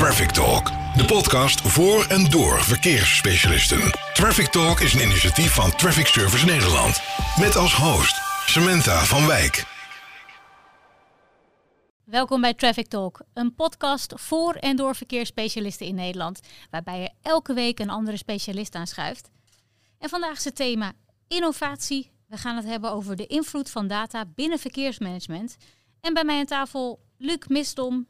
Traffic Talk, de podcast voor en door verkeersspecialisten. Traffic Talk is een initiatief van Traffic Service Nederland. Met als host Samantha van Wijk. Welkom bij Traffic Talk, een podcast voor en door verkeersspecialisten in Nederland, waarbij je elke week een andere specialist aanschuift. En vandaag is het thema innovatie. We gaan het hebben over de invloed van data binnen verkeersmanagement. En bij mij aan tafel Luc Misdom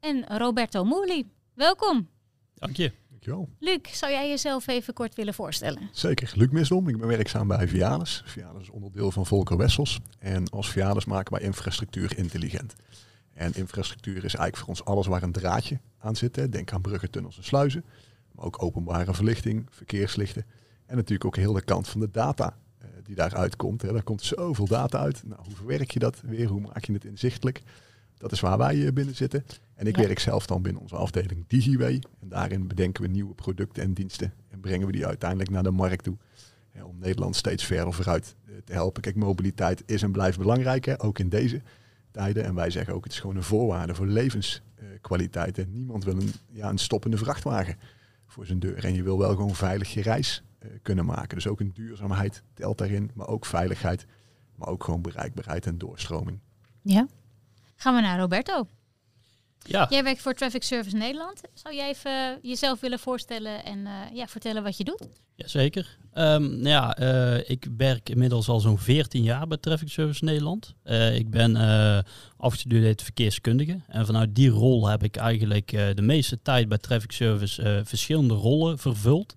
en Roberto Moerli. Welkom. Dank je. Dankjewel. Luc, zou jij jezelf even kort willen voorstellen? Zeker. Luc Misdom. Ik ben werkzaam bij Vialis. Vialis is onderdeel van Volker Wessels. En als Vialis maken wij infrastructuur intelligent. En infrastructuur is eigenlijk voor ons alles waar een draadje aan zit. Hè. Denk aan bruggen, tunnels en sluizen. Maar ook openbare verlichting, verkeerslichten. En natuurlijk ook heel de kant van de data eh, die daaruit komt. Hè. Daar komt zoveel data uit. Nou, hoe verwerk je dat weer? Hoe maak je het inzichtelijk? Dat is waar wij eh, binnen zitten. En ik Ja. werk zelf dan binnen onze afdeling DigiWay. En daarin bedenken we nieuwe producten en diensten. En brengen we die uiteindelijk naar de markt toe. Om Nederland steeds verder vooruit eh, te helpen. Kijk, mobiliteit is en blijft belangrijk. Hè, ook in deze tijden. En wij zeggen ook, het is gewoon een voorwaarde voor levenskwaliteit. En niemand wil een, ja, een stoppende vrachtwagen voor zijn deur. En je wil wel gewoon veilig je reis eh, kunnen maken. Dus ook een duurzaamheid telt daarin. Maar ook veiligheid. Maar ook gewoon bereikbaarheid en doorstroming. Ja. Gaan we naar Roberto. Ja, Jij werkt voor Traffic Service Nederland. Zou jij even jezelf willen voorstellen en eh, ja, vertellen wat je doet? zeker. Ehm, nou ja, eh, ik werk inmiddels al zo'n 14 jaar bij Traffic Service Nederland. Eh, ik ben eh afgestudeerd verkeerskundige. En vanuit die rol heb ik eigenlijk eh, de meeste tijd bij Traffic Service eh, verschillende rollen vervuld.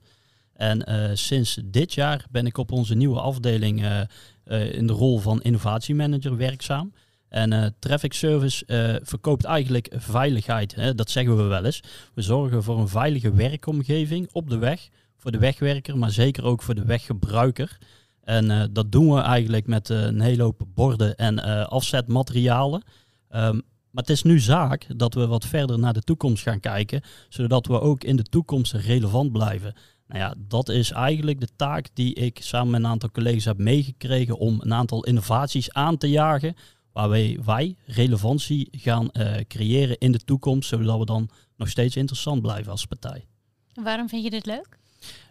En eh, sinds dit jaar ben ik op onze nieuwe afdeling eh, eh, in de rol van innovatiemanager werkzaam. En eh, Traffic Service eh, verkoopt eigenlijk veiligheid. Hè? Dat zeggen we wel eens. We zorgen voor een veilige werkomgeving op de weg. Voor de wegwerker, maar zeker ook voor de weggebruiker. En eh, dat doen we eigenlijk met een hele hoop borden en afzetmaterialen. Ehm, maar het is nu zaak dat we wat verder naar de toekomst gaan kijken. Zodat we ook in de toekomst relevant blijven. Nou ja, dat is eigenlijk de taak die ik samen met een aantal collega's heb meegekregen om een aantal innovaties aan te jagen. Waarbij wij relevantie gaan eh, creëren in de toekomst, zodat we dan nog steeds interessant blijven als partij. Waarom vind je dit leuk?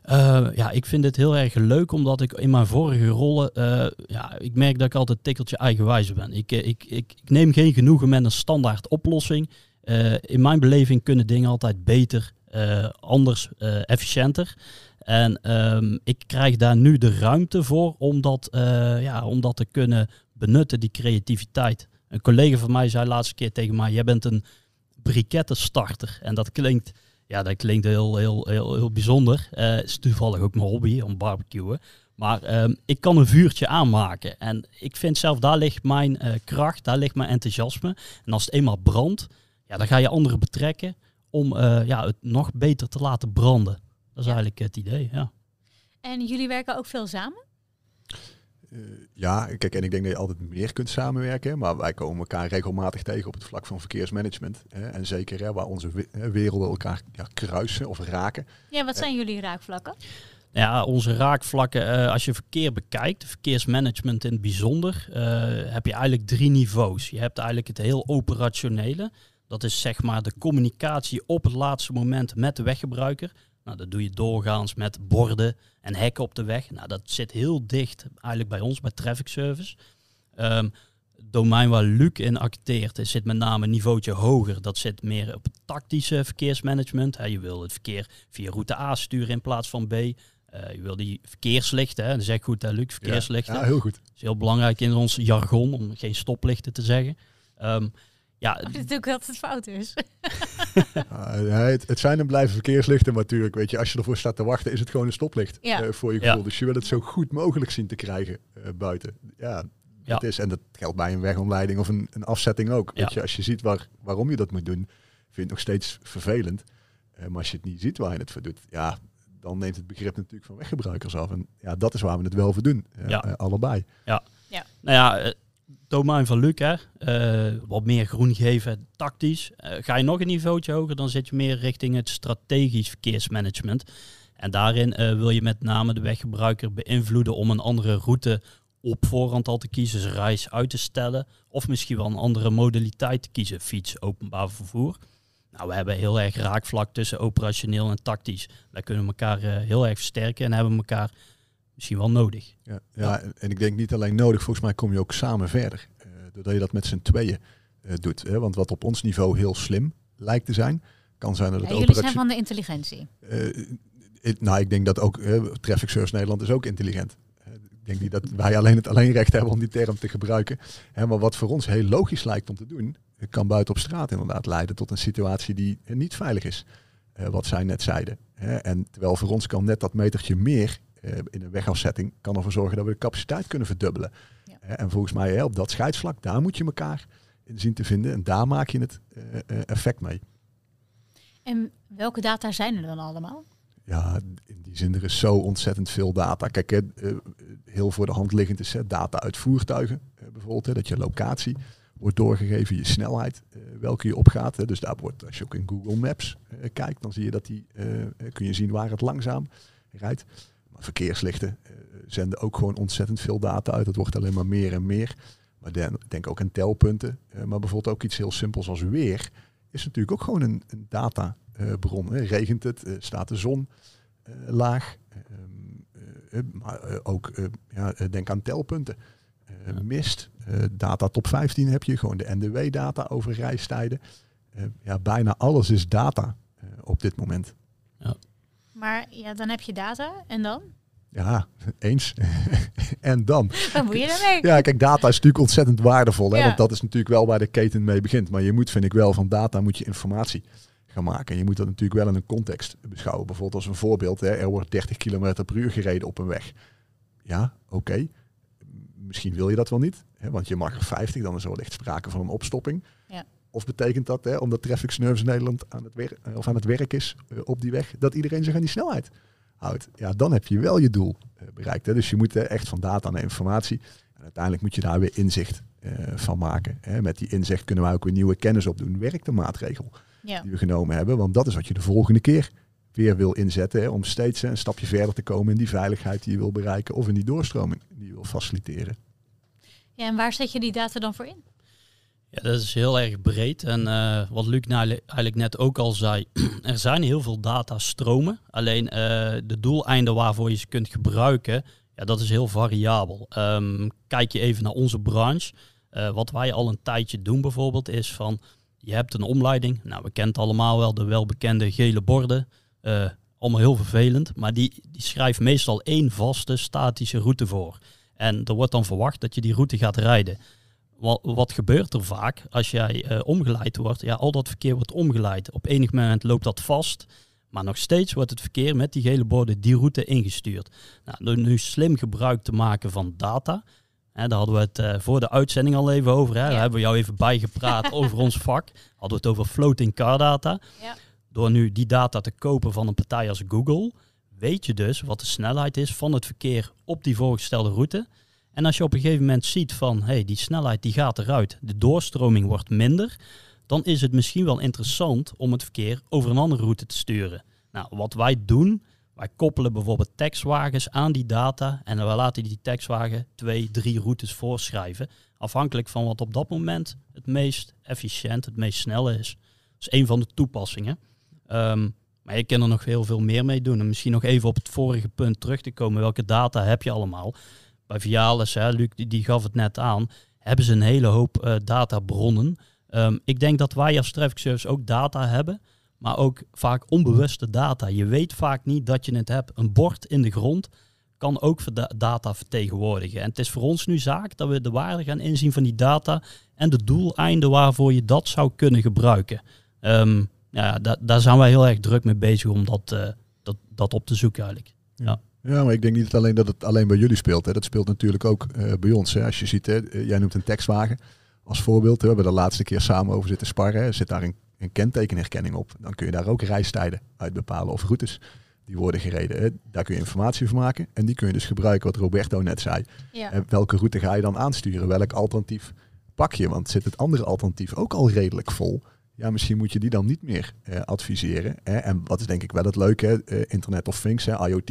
Eh, ja, ik vind het heel erg leuk omdat ik in mijn vorige rollen, eh, ja, ik merk dat ik altijd tikkeltje eigenwijs ben. Ik, ik, ik, ik neem geen genoegen met een standaard oplossing. In mijn beleving kunnen dingen altijd beter, anders, efficiënter. En ehm, ik krijg daar nu de ruimte voor om dat, ja, om dat te kunnen benutten, die creativiteit. Een collega van mij zei laatste keer tegen mij, jij bent een brikettenstarter. En dat klinkt, ja, dat klinkt heel, heel, heel, heel bijzonder. Eh, Het is toevallig ook mijn hobby, om barbecuen. Maar ehm, ik kan een vuurtje aanmaken. En ik vind zelf, daar ligt mijn eh, kracht, daar ligt mijn enthousiasme. En als het eenmaal brandt, ja, dan ga je anderen betrekken om eh, ja, het nog beter te laten branden. Dat is Ja. eigenlijk het idee, ja. En jullie werken ook veel samen? Eh, ja, kijk, en ik denk dat je altijd meer kunt samenwerken. Maar wij komen elkaar regelmatig tegen op het vlak van verkeersmanagement. Hè, en zeker hè, waar onze werelden elkaar ja, kruisen of raken. Ja, wat zijn jullie raakvlakken? Ja, onze raakvlakken, eh, als je verkeer bekijkt, verkeersmanagement in het bijzonder, eh, heb je eigenlijk drie niveaus. Je hebt eigenlijk het heel operationele. Dat is zeg maar de communicatie op het laatste moment met de weggebruiker. Nou, dat doe je doorgaans met borden en hekken op de weg. Nou, dat zit heel dicht eigenlijk bij ons, bij Traffic Service. Ehm, het domein waar Luc in acteert, is zit met name een niveautje hoger. Dat zit meer op het tactische verkeersmanagement. Je wil het verkeer via route A sturen in plaats van B. Eh, je wil die verkeerslichten, hè. dat zeg ik goed hè, Luc, verkeerslichten. Ja, heel goed. Dat is heel belangrijk in ons jargon, om geen stoplichten te zeggen. Ehm, ja, Of natuurlijk dat het fout is. Uh, het, het zijn en blijven verkeerslichten, maar natuurlijk, weet je, als je ervoor staat te wachten, is het gewoon een stoplicht Ja. eh, voor je Ja. gevoel. Dus je wil het zo goed mogelijk zien te krijgen eh, buiten. Ja, Ja. Het is, en dat geldt bij een wegomleiding of een, een afzetting ook. Ja. Weet je, als je ziet waar, waarom je dat moet doen, vind je het nog steeds vervelend. Eh, maar als je het niet ziet waar je het voor doet, ja, dan neemt het begrip natuurlijk van weggebruikers af. En ja, dat is waar we het wel voor doen. eh, Ja. allebei. Nou ja, het domein van Luc, hè, eh, wat meer groen geven, tactisch. Eh, ga je nog een niveautje hoger, dan zit je meer richting het strategisch verkeersmanagement. En daarin eh, wil je met name de weggebruiker beïnvloeden om een andere route op voorhand al te kiezen, zijn reis uit te stellen. Of misschien wel een andere modaliteit te kiezen, fiets, openbaar vervoer. Nou, we hebben heel erg raakvlak tussen operationeel en tactisch. Daar kunnen elkaar heel erg versterken en hebben elkaar misschien wel nodig. Ja, ja, en ik denk niet alleen nodig, volgens mij kom je ook samen verder. Uh, doordat je dat met z'n tweeën uh, doet. Hè? Want wat op ons niveau heel slim lijkt te zijn, kan zijn dat ja, het Jullie zijn van de intelligentie. Het, nou, ik denk dat ook Traffic Service Nederland is ook intelligent. ik denk niet dat wij alleen het alleenrecht hebben om die term te gebruiken. Hè, maar wat voor ons heel logisch lijkt om te doen, kan buiten op straat inderdaad leiden tot een situatie die niet veilig is. wat zij net zeiden. En terwijl voor ons kan net dat metertje meer uh, in een wegafzetting kan ervoor zorgen dat we de capaciteit kunnen verdubbelen. Ja. en volgens mij op dat scheidsvlak, daar moet je elkaar in zien te vinden en daar maak je het uh, effect mee. En welke data zijn er dan allemaal? Ja, in die zin, er is zo ontzettend veel data. Kijk, hè, heel voor de hand liggend is hè, data uit voertuigen bijvoorbeeld, hè, dat je locatie wordt doorgegeven, je snelheid, welke je opgaat. Hè. Dus daar wordt, als je ook in Google Maps kijkt, dan zie je dat die, kun je zien waar het langzaam rijdt verkeerslichten uh, zenden ook gewoon ontzettend veel data uit. Het wordt alleen maar meer en meer. Maar denk ook aan telpunten. Uh, maar bijvoorbeeld ook iets heel simpels als weer is natuurlijk ook gewoon een, een databron. Regent het, staat de zon laag. Ehm, maar ook ja, denk aan telpunten. Mist, data top 15 heb je, gewoon de NDW-data over reistijden. ja, bijna alles is data op dit moment. Ja. Maar ja, dan heb je data en dan? Ja, eens. en dan? Wat moet je daarmee? Ja, kijk, data is natuurlijk ontzettend waardevol. Hè? Want dat is natuurlijk wel waar de keten mee begint. Maar je moet, vind ik wel, van data moet je informatie gaan maken. En je moet dat natuurlijk wel in een context beschouwen. Bijvoorbeeld als een voorbeeld, hè, er wordt 30 km per uur gereden op een weg. Ja, oké. Misschien wil je dat wel niet, hè, want je mag er 50, dan is er wellicht sprake van een opstopping. Ja. Of betekent dat, hè, omdat Traffic Nerves Nederland aan het, werk, of aan het werk is uh, op die weg, dat iedereen zich aan die snelheid houdt? Ja, dan heb je wel je doel uh, bereikt. Hè. Dus je moet echt van data naar informatie. En uiteindelijk moet je daar weer inzicht van maken. Hè. Met die inzicht kunnen we ook weer nieuwe kennis opdoen. Werkt de maatregel ja. die we genomen hebben? Want dat is wat je de volgende keer weer wil inzetten. Hè, om steeds een stapje verder te komen in die veiligheid die je wil bereiken. Of in die doorstroming die je wil faciliteren. Ja, en waar zet je die data dan voor in? Ja, dat is heel erg breed. En uh, wat Luc nou eigenlijk net ook al zei, er zijn heel veel datastromen. Alleen uh, de doeleinden waarvoor je ze kunt gebruiken, ja, dat is heel variabel. Um, kijk je even naar onze branche. Uh, wat wij al een tijdje doen bijvoorbeeld is van, je hebt een omleiding. Nou, we kennen allemaal wel de welbekende gele borden. allemaal heel vervelend, maar die, die schrijft meestal één vaste statische route voor. En er wordt dan verwacht dat je die route gaat rijden wat, wat gebeurt er vaak als jij uh, omgeleid wordt? Ja, al dat verkeer wordt omgeleid. Op enig moment loopt dat vast. Maar nog steeds wordt het verkeer met die gele borden die route ingestuurd. Nou, door nu slim gebruik te maken van data. Hè, daar hadden we het uh, voor de uitzending al even over. Hè. Ja. Daar hebben we jou even bijgepraat over ons vak. Hadden we het over floating car data. Ja. Door nu die data te kopen van een partij als Google, weet je dus wat de snelheid is van het verkeer op die voorgestelde route. En als je op een gegeven moment ziet van hey, die snelheid die gaat eruit, de doorstroming wordt minder, dan is het misschien wel interessant om het verkeer over een andere route te sturen. Nou, wat wij doen, wij koppelen bijvoorbeeld tekstwagens aan die data en we laten die tekstwagen twee, drie routes voorschrijven, afhankelijk van wat op dat moment het meest efficiënt, het meest snelle is. Dat is een van de toepassingen. Um, maar je kan er nog heel veel meer mee doen. En misschien nog even op het vorige punt terug te komen. Welke data heb je allemaal? Bij Vialis, hè, Luc die, die, gaf het net aan, hebben ze een hele hoop uh, databronnen. Um, ik denk dat wij als traffic service ook data hebben, maar ook vaak onbewuste data. Je weet vaak niet dat je het hebt. Een bord in de grond kan ook data vertegenwoordigen. En het is voor ons nu zaak dat we de waarde gaan inzien van die data en de doeleinden waarvoor je dat zou kunnen gebruiken. Um, ja, da daar zijn wij heel erg druk mee bezig om dat, uh, dat, dat op te zoeken eigenlijk. Ja. Ja, maar ik denk niet alleen dat het alleen bij jullie speelt. Hè. Dat speelt natuurlijk ook uh, bij ons. Hè. Als je ziet, hè, eh, jij noemt een tekstwagen als voorbeeld. Hè. We hebben de laatste keer samen over zitten sparren. Er zit daar een, een kentekenherkenning op. Dan kun je daar ook reistijden uit bepalen of routes die worden gereden. Hè. Daar kun je informatie van maken. En die kun je dus gebruiken, wat Roberto net zei. Ja. En welke route ga je dan aansturen? Welk alternatief pak je? Want zit het andere alternatief ook al redelijk vol? Ja, misschien moet je die dan niet meer uh, adviseren. Hè. En wat is denk ik wel het leuke, Internet of Things, hè, IoT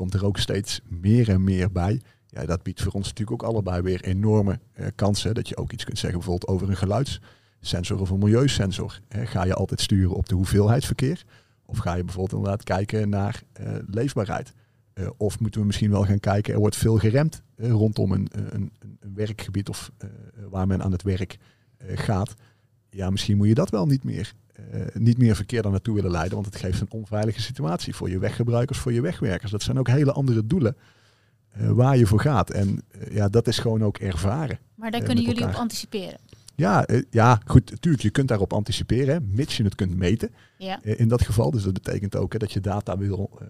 komt er ook steeds meer en meer bij. Ja, dat biedt voor ons natuurlijk ook allebei weer enorme uh, kansen. Dat je ook iets kunt zeggen bijvoorbeeld over een geluids sensor of een milieusensor. Ga je altijd sturen op de hoeveelheid verkeer? Of ga je bijvoorbeeld inderdaad kijken naar uh, leefbaarheid? Uh, of moeten we misschien wel gaan kijken, er wordt veel geremd rondom een, een, een, werkgebied of waar men aan het werk gaat. Ja, misschien moet je dat wel niet meer, niet meer verkeer daar naartoe willen leiden, want het geeft een onveilige situatie voor je weggebruikers, voor je wegwerkers. Dat zijn ook hele andere doelen waar je voor gaat. En ja, dat is gewoon ook ervaren. Maar daar kunnen jullie op anticiperen? Ja, ja, goed, natuurlijk, je kunt daarop anticiperen, hè, mits je het kunt meten. Ja. in dat geval, dus dat betekent ook hè, dat je data wil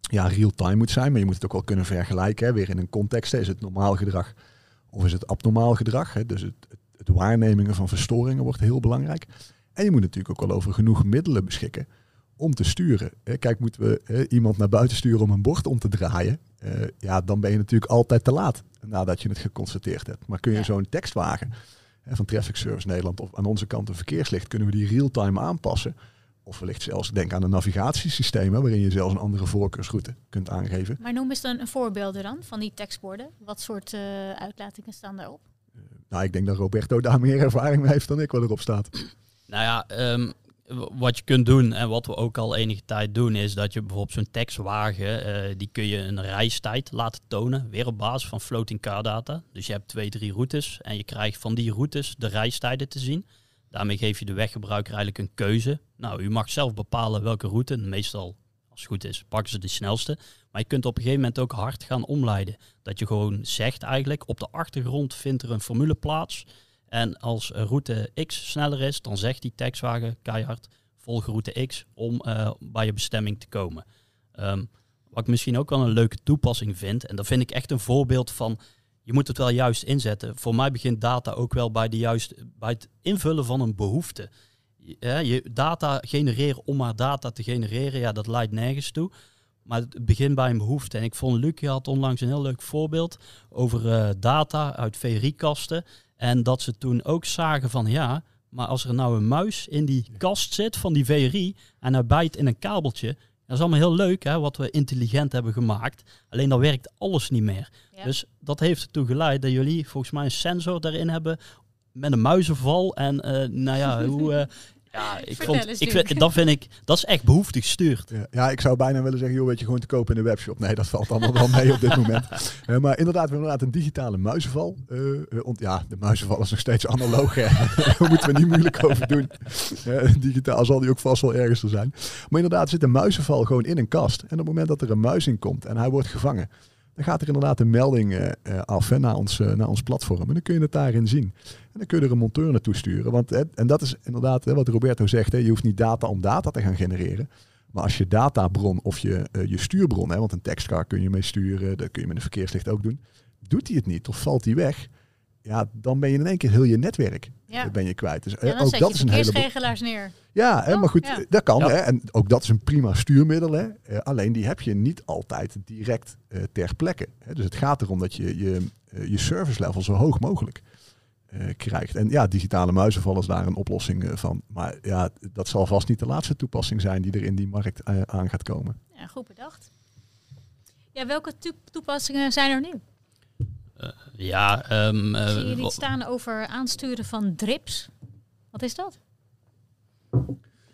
ja, real-time moet zijn, maar je moet het ook wel kunnen vergelijken. Hè, weer in een context, hè, is het normaal gedrag of is het abnormaal gedrag? Hè? Dus het, het, het, waarnemingen van verstoringen wordt heel belangrijk. En je moet natuurlijk ook wel over genoeg middelen beschikken om te sturen. Kijk, moeten we hè, iemand naar buiten sturen om een bord om te draaien? Uh, ja, dan ben je natuurlijk altijd te laat nadat je het geconstateerd hebt. Maar kun je zo'n tekstwagen van Traffic Service Nederland of aan onze kant een verkeerslicht, kunnen we die real-time aanpassen? Of wellicht zelfs denk aan een navigatiesysteem waarin je zelfs een andere voorkeursroute kunt aangeven. Maar noem eens dan een voorbeeld dan van die tekstborden. Wat soort uh, uitlatingen staan daarop? Uh, nou, ik denk dat Roberto daar meer ervaring mee heeft dan ik wat erop staat. Nou ja, um, wat je kunt doen en wat we ook al enige tijd doen, is dat je bijvoorbeeld zo'n tekstwagen, uh, die kun je een reistijd laten tonen, weer op basis van floating car data. Dus je hebt twee, drie routes en je krijgt van die routes de reistijden te zien. Daarmee geef je de weggebruiker eigenlijk een keuze. Nou, u mag zelf bepalen welke route. Meestal, als het goed is, pakken ze de snelste. Maar je kunt op een gegeven moment ook hard gaan omleiden. Dat je gewoon zegt eigenlijk, op de achtergrond vindt er een formule plaats. En als route X sneller is, dan zegt die tekstwagen keihard, volg route X om uh, bij je bestemming te komen. Um, wat ik misschien ook wel een leuke toepassing vind, en dat vind ik echt een voorbeeld van je moet het wel juist inzetten. Voor mij begint data ook wel bij, de juist, bij het invullen van een behoefte. Je, data genereren om maar data te genereren, ja, dat leidt nergens toe. Maar het begint bij een behoefte. En ik vond Luc had onlangs een heel leuk voorbeeld over uh, data uit VRI-kasten. En dat ze toen ook zagen van ja, maar als er nou een muis in die kast zit van die VRI en hij bijt in een kabeltje, dat is allemaal heel leuk, hè, wat we intelligent hebben gemaakt. Alleen dan werkt alles niet meer. Dus dat heeft ertoe geleid dat jullie volgens mij een sensor daarin hebben met een muizenval. En uh, nou ja, hoe, uh, ja, ik vond, ik vind, dat vind ik, dat is echt behoeftig gestuurd. Ja, ja, ik zou bijna willen zeggen, joh, weet je, gewoon te kopen in de webshop. Nee, dat valt allemaal wel mee op dit moment. Uh, maar inderdaad, we hebben inderdaad een digitale muizenval. Uh, ont, ja, de muizenval is nog steeds analoog. Daar moeten we niet moeilijk over doen. digitaal zal die ook vast wel ergens er zijn. Maar inderdaad zit een muizenval gewoon in een kast. En op het moment dat er een muis in komt en hij wordt gevangen, dan gaat er inderdaad een melding uh, af hè, naar, ons, uh, naar ons platform. En dan kun je het daarin zien. En dan kun je er een monteur naartoe sturen. Want, hè, en dat is inderdaad hè, wat Roberto zegt. Hè, je hoeft niet data om data te gaan genereren. Maar als je databron of je, je stuurbron, hè, want een tekstcar kun je mee sturen, dat kun je met een verkeerslicht ook doen. Doet hij het niet of valt hij weg? Ja, dan ben je in één keer heel je netwerk ja. ben je kwijt. Dus ja, ook dat is een hele regelaars neer. Ja, hè, maar goed, dat kan. Hè, en ook dat is een prima stuurmiddel. Hè. Uh, alleen die heb je niet altijd direct uh, ter plekke. Hè. Dus het gaat erom dat je je, uh, je service level zo hoog mogelijk krijgt. En ja, digitale muizenval is daar een oplossing van. Maar ja, dat zal vast niet de laatste toepassing zijn die er in die markt aan gaat komen. Ja, goed bedacht. Ja, welke toepassingen zijn er nu? Uh, ja, um, uh, Zie je iets staan over aansturen van drips? Wat is dat?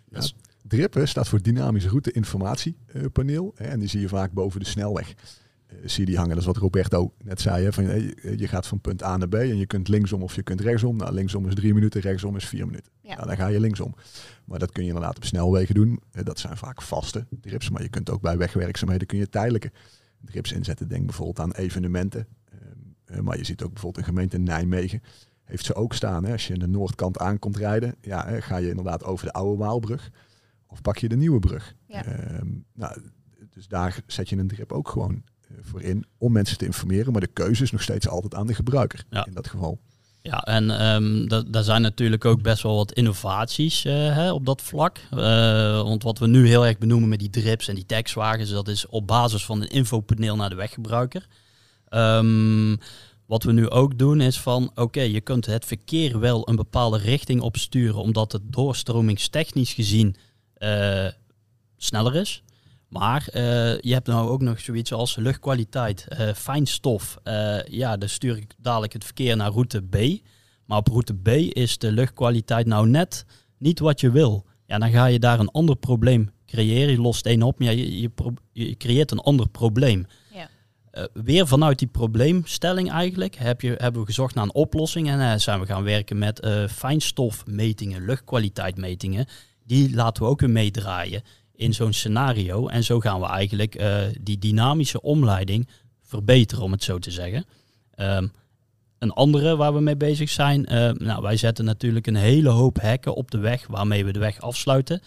Ja, DRIP staat voor Dynamisch Route Informatiepaneel. En die zie je vaak boven de snelweg. Uh, zie je die hangen. Dat is wat Roberto net zei. Hè, van, je, je gaat van punt A naar B en je kunt linksom of je kunt rechtsom. Nou, linksom is drie minuten, rechtsom is vier minuten. Ja. Nou, dan ga je linksom. Maar dat kun je inderdaad op snelwegen doen. dat zijn vaak vaste drips. Maar je kunt ook bij wegwerkzaamheden kun je tijdelijke drips inzetten. Denk bijvoorbeeld aan evenementen. Eh, maar je ziet ook bijvoorbeeld een gemeente Nijmegen heeft ze ook staan. Hè. Als je aan de noordkant aankomt rijden, ja, ga je inderdaad over de oude Waalbrug of pak je de nieuwe brug. Ehm, nou, dus daar zet je een drip ook gewoon uh, voor in om mensen te informeren. Maar de keuze is nog steeds altijd aan de gebruiker in dat geval. Ja, en um, daar zijn natuurlijk ook best wel wat innovaties uh, hè, op dat vlak. Uh, want wat we nu heel erg benoemen met die drips en die tekstwagens, dat is op basis van een infopaneel naar de weggebruiker. Um, wat we nu ook doen is van, oké, je kunt het verkeer wel een bepaalde richting opsturen, omdat het doorstromingstechnisch gezien uh, sneller is. Maar uh, je hebt nou ook nog zoiets als luchtkwaliteit, uh, fijnstof. ja, dan stuur ik dadelijk het verkeer naar route B. Maar op route B is de luchtkwaliteit nou net niet wat je wil. Ja, dan ga je daar een ander probleem creëren. Je lost één op, maar je, je creëert een ander probleem. Eh, weer vanuit die probleemstelling eigenlijk heb je, hebben we gezocht naar een oplossing. En eh, zijn we gaan werken met eh, fijnstofmetingen, luchtkwaliteitmetingen. Die laten we ook weer meedraaien in zo'n scenario. En zo gaan we eigenlijk die dynamische omleiding verbeteren, om het zo te zeggen. Ehm, een andere waar we mee bezig zijn, nou, wij zetten natuurlijk een hele hoop hekken op de weg waarmee we de weg afsluiten.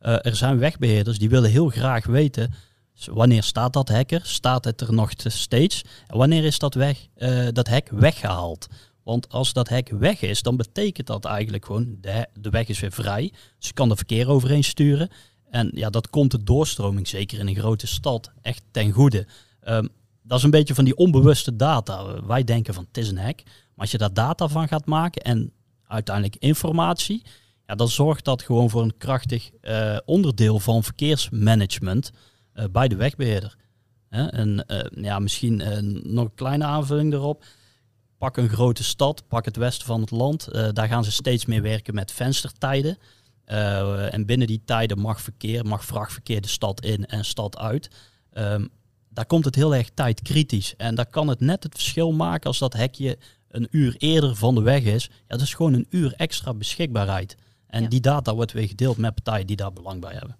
Er zijn wegbeheerders die willen heel graag weten s- wanneer staat dat hekker, staat het er nog te- steeds en wanneer is dat, weg, eh, dat hek weggehaald. Want als dat hek weg is, dan betekent dat eigenlijk gewoon de, de weg is weer vrij. Dus je kan er verkeer overheen sturen. En ja, dat komt de doorstroming, zeker in een grote stad, echt ten goede. Ehm, dat is een beetje van die onbewuste data. Wij denken van het is een hek. Maar als je daar data van gaat maken en uiteindelijk informatie, ja, dan zorgt dat gewoon voor een krachtig eh, onderdeel van verkeersmanagement bij de wegbeheerder. Hè, En eh, ja, misschien eh, nog een kleine aanvulling erop. Pak een grote stad, pak het westen van het land. eh, daar gaan ze steeds meer werken met venstertijden. Eh, en binnen die tijden mag verkeer, mag vrachtverkeer de stad in en stad uit. Ehm, daar komt het heel erg tijdkritisch. En daar kan het net het verschil maken als dat hekje een uur eerder van de weg is. Ja, dat is gewoon een uur extra beschikbaarheid. En Ja. die data wordt weer gedeeld met partijen die daar belang bij hebben.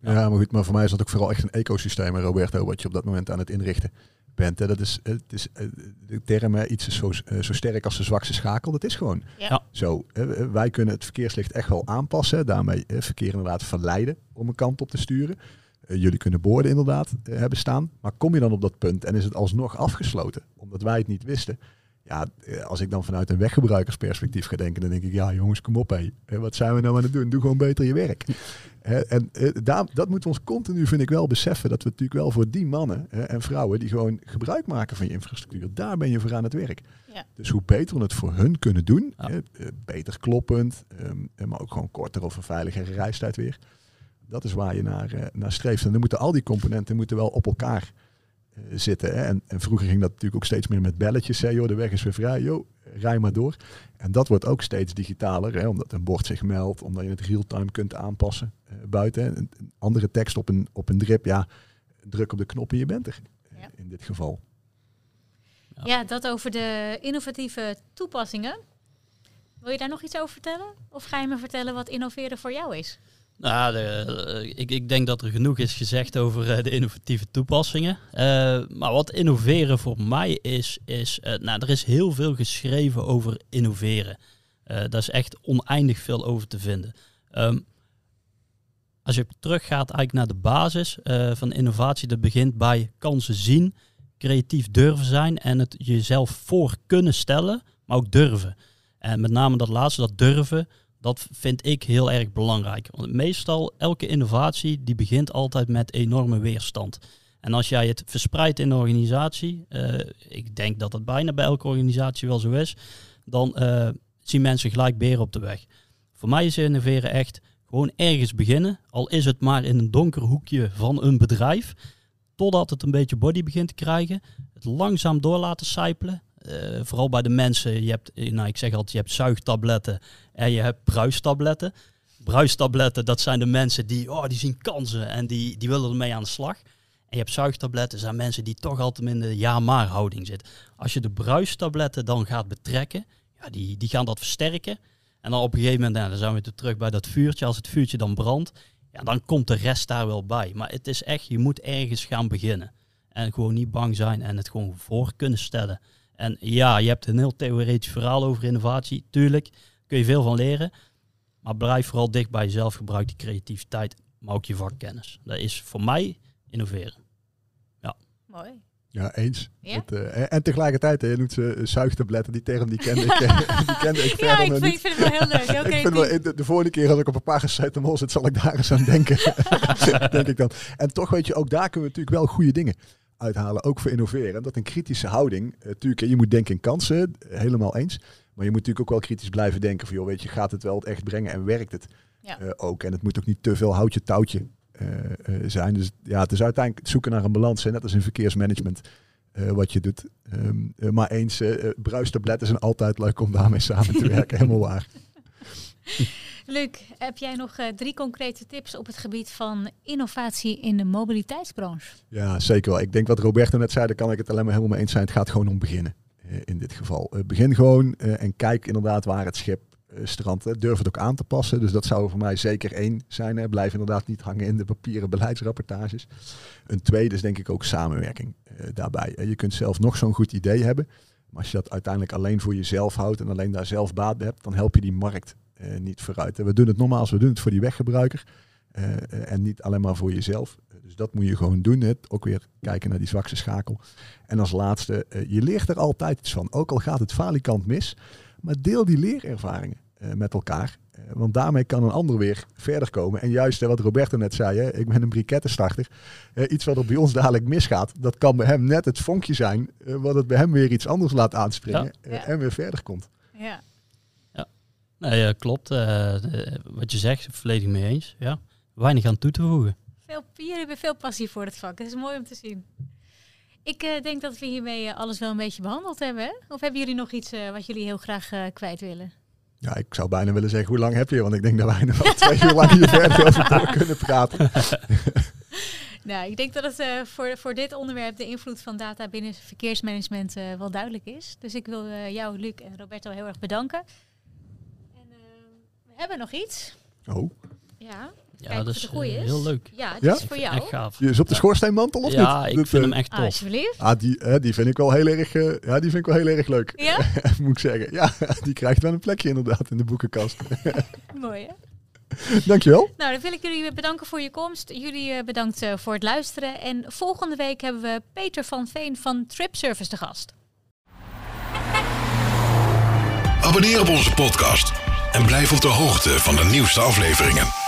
Ja, maar goed, maar voor mij is dat ook vooral echt een ecosysteem, Roberto, wat je op dat moment aan het inrichten bent. Hè. Dat is, het is eh, de term hè, iets is zo, eh, zo sterk als de zwakste schakel. Dat is gewoon Ja. Zo. hè. Wij kunnen het verkeerslicht echt wel aanpassen. Daarmee eh, verkeer inderdaad verleiden om een kant op te sturen. Eh, jullie kunnen borden inderdaad eh, hebben staan. Maar kom je dan op dat punt en is het alsnog afgesloten, omdat wij het niet wisten. Ja, eh, als ik dan vanuit een weggebruikersperspectief ga denken, dan denk ik, ja jongens, kom op hé. Wat zijn we nou aan het doen? Doe gewoon beter je werk. Hè, en eh, daar, dat moeten we ons continu, vind ik wel, beseffen. Dat we natuurlijk wel voor die mannen hè, en vrouwen die gewoon gebruik maken van je infrastructuur, daar ben je voor aan het werk. Ja. Dus hoe beter we het voor hun kunnen doen, Ja. eh, beter kloppend, ehm, maar ook gewoon korter of een veiligere reistijd weer. Dat is waar je naar, eh, naar streeft. En dan moeten al die componenten moeten wel op elkaar zitten. Hè. En, en vroeger ging dat natuurlijk ook steeds meer met belletjes. Hè. Joh, de weg is weer vrij, joh, rij maar door. En dat wordt ook steeds digitaler, hè, omdat een bord zich meldt, omdat je het real-time kunt aanpassen eh, buiten. hè. Een, andere tekst op een, op een drip, ja, druk op de knop en je bent er. eh, Ja. In dit geval. Ja. Ja, dat over de innovatieve toepassingen. Wil je daar nog iets over vertellen? Of ga je me vertellen wat innoveren voor jou is? Nou, eh, ik, ik denk dat er genoeg is gezegd over eh, de innovatieve toepassingen. Eh, maar wat innoveren voor mij is, is nou, er is heel veel geschreven over innoveren. Eh daar is echt oneindig veel over te vinden. Ehm, als je teruggaat eigenlijk naar de basis van innovatie, dat begint bij kansen zien, creatief durven zijn en het jezelf voor kunnen stellen, maar ook durven. En met name dat laatste, dat durven, dat vind ik heel erg belangrijk. Want meestal, elke innovatie, die begint altijd met enorme weerstand. En als jij het verspreidt in een organisatie, eh, ik denk dat dat bijna bij elke organisatie wel zo is, dan eh, zien mensen gelijk beren op de weg. Voor mij is innoveren echt gewoon ergens beginnen, al is het maar in een donker hoekje van een bedrijf, totdat het een beetje body begint te krijgen. Het langzaam door laten sijpelen. Eh, vooral bij de mensen, je hebt, eh, nou ik zeg altijd, je hebt zuigtabletten en je hebt bruistabletten. Bruistabletten, dat zijn de mensen die, oh, die zien kansen en die, die willen ermee aan de slag. En je hebt zuigtabletten, zijn mensen die toch altijd in de ja-maar houding zitten. Als je de bruistabletten dan gaat betrekken, ja, die, die gaan dat versterken. En dan op een gegeven moment, nou, dan zijn we terug bij dat vuurtje. Als het vuurtje dan brandt, ja, dan komt de rest daar wel bij. Maar het is echt, je moet ergens gaan beginnen. En gewoon niet bang zijn en het gewoon voor kunnen stellen. En ja, je hebt een heel theoretisch verhaal over innovatie. Tuurlijk, kun je veel van leren. Maar blijf vooral dicht bij jezelf. Gebruik die creativiteit, maar ook je vakkennis. Dat is voor mij innoveren. Mooi. Ja, eens. Ja? Dat, eh, en- tegelijkertijd, je noemt ze eh, zuigtabletten, die term die kende ik, die kende ik Ja, ik vind, niet. ik vind het wel heel leuk. Oké, ik vind wel, de, de volgende keer als ik op een paracetamol zit, zal ik daar eens aan denken. denk ik dan. En toch weet je, ook daar kunnen we natuurlijk wel goede dingen uithalen. Ook voor innoveren. En dat een kritische houding. eh, natuurlijk, je moet denken in kansen, eh, helemaal eens. Maar je moet natuurlijk ook wel kritisch blijven denken van, joh, weet je, gaat het wel echt brengen en werkt het Ja. eh, ook? En het moet ook niet te veel houtje touwtje zijn. Dus ja, het is uiteindelijk het zoeken naar een balans. Hè, net als in verkeersmanagement. wat je doet. Ehm, eh, maar eens, bruistabletten zijn altijd leuk om daarmee samen te werken. Helemaal waar. Luc, heb jij nog drie concrete tips op het gebied van innovatie in de mobiliteitsbranche? Ja, zeker wel. Ik denk wat Roberto net zei, daar kan ik het alleen maar helemaal mee eens zijn. Het gaat gewoon om beginnen in dit geval. begin gewoon en kijk inderdaad waar het schip eh, strand. Durf het ook aan te passen. Dus dat zou voor mij zeker één zijn. Blijf inderdaad niet hangen in de papieren beleidsrapportages. Een tweede is denk ik ook samenwerking daarbij. Je kunt zelf nog zo'n goed idee hebben. Maar als je dat uiteindelijk alleen voor jezelf houdt en alleen daar zelf baat bij hebt, dan help je die markt niet vooruit. En we doen het nogmaals, we doen het voor die weggebruiker. en niet alleen maar voor jezelf. Dus dat moet je gewoon doen. Hè. Ook weer kijken naar die zwakste schakel. En als laatste, je leert er altijd iets van. Ook al gaat het falikant mis. Maar deel die leerervaringen uh, met elkaar. Uh, want daarmee kan een ander weer verder komen. En juist wat Roberto net zei, hè, ik ben een brikettenstarter. Uh, iets wat er bij ons dadelijk misgaat, dat kan bij hem net het vonkje zijn. wat het bij hem weer iets anders laat aanspringen ja. en weer verder komt. Ja, ja. Nee, klopt. wat je zegt, volledig mee eens. Ja. Weinig aan toe te voegen. Veel, jullie hebben veel passie voor het vak. Dat is mooi om te zien. Ik uh, denk dat we hiermee alles wel een beetje behandeld hebben. Hè? Of hebben jullie nog iets uh, wat jullie heel graag kwijt willen? Ja, ik zou bijna willen zeggen, hoe lang heb je? Want ik denk dat wij nog wel twee uur lang hier verder over door kunnen praten. nou, ik denk dat het voor, voor dit onderwerp de invloed van data binnen verkeersmanagement wel duidelijk is. Dus ik wil jou, Luc en Roberto heel erg bedanken. Hebben nog iets. Oh. Ja. Ja, dat is, heel leuk. Ja, het is voor jou. Echt gaaf. Je is op de schoorsteenmantel of ja, niet? ik vind hem echt tof. Alsjeblieft. Ah, die, die vind ik wel heel erg, uh, ja, die vind ik wel heel erg leuk. Ja? Moet ik zeggen. Ja, die krijgt wel een plekje inderdaad in de boekenkast. Mooi hè? Dankjewel. Nou, dan wil ik jullie bedanken voor je komst. Jullie bedankt uh, voor het luisteren. En volgende week hebben we Peter van Veen van Trip Service te gast. Abonneer op onze podcast en blijf op de hoogte van de nieuwste afleveringen.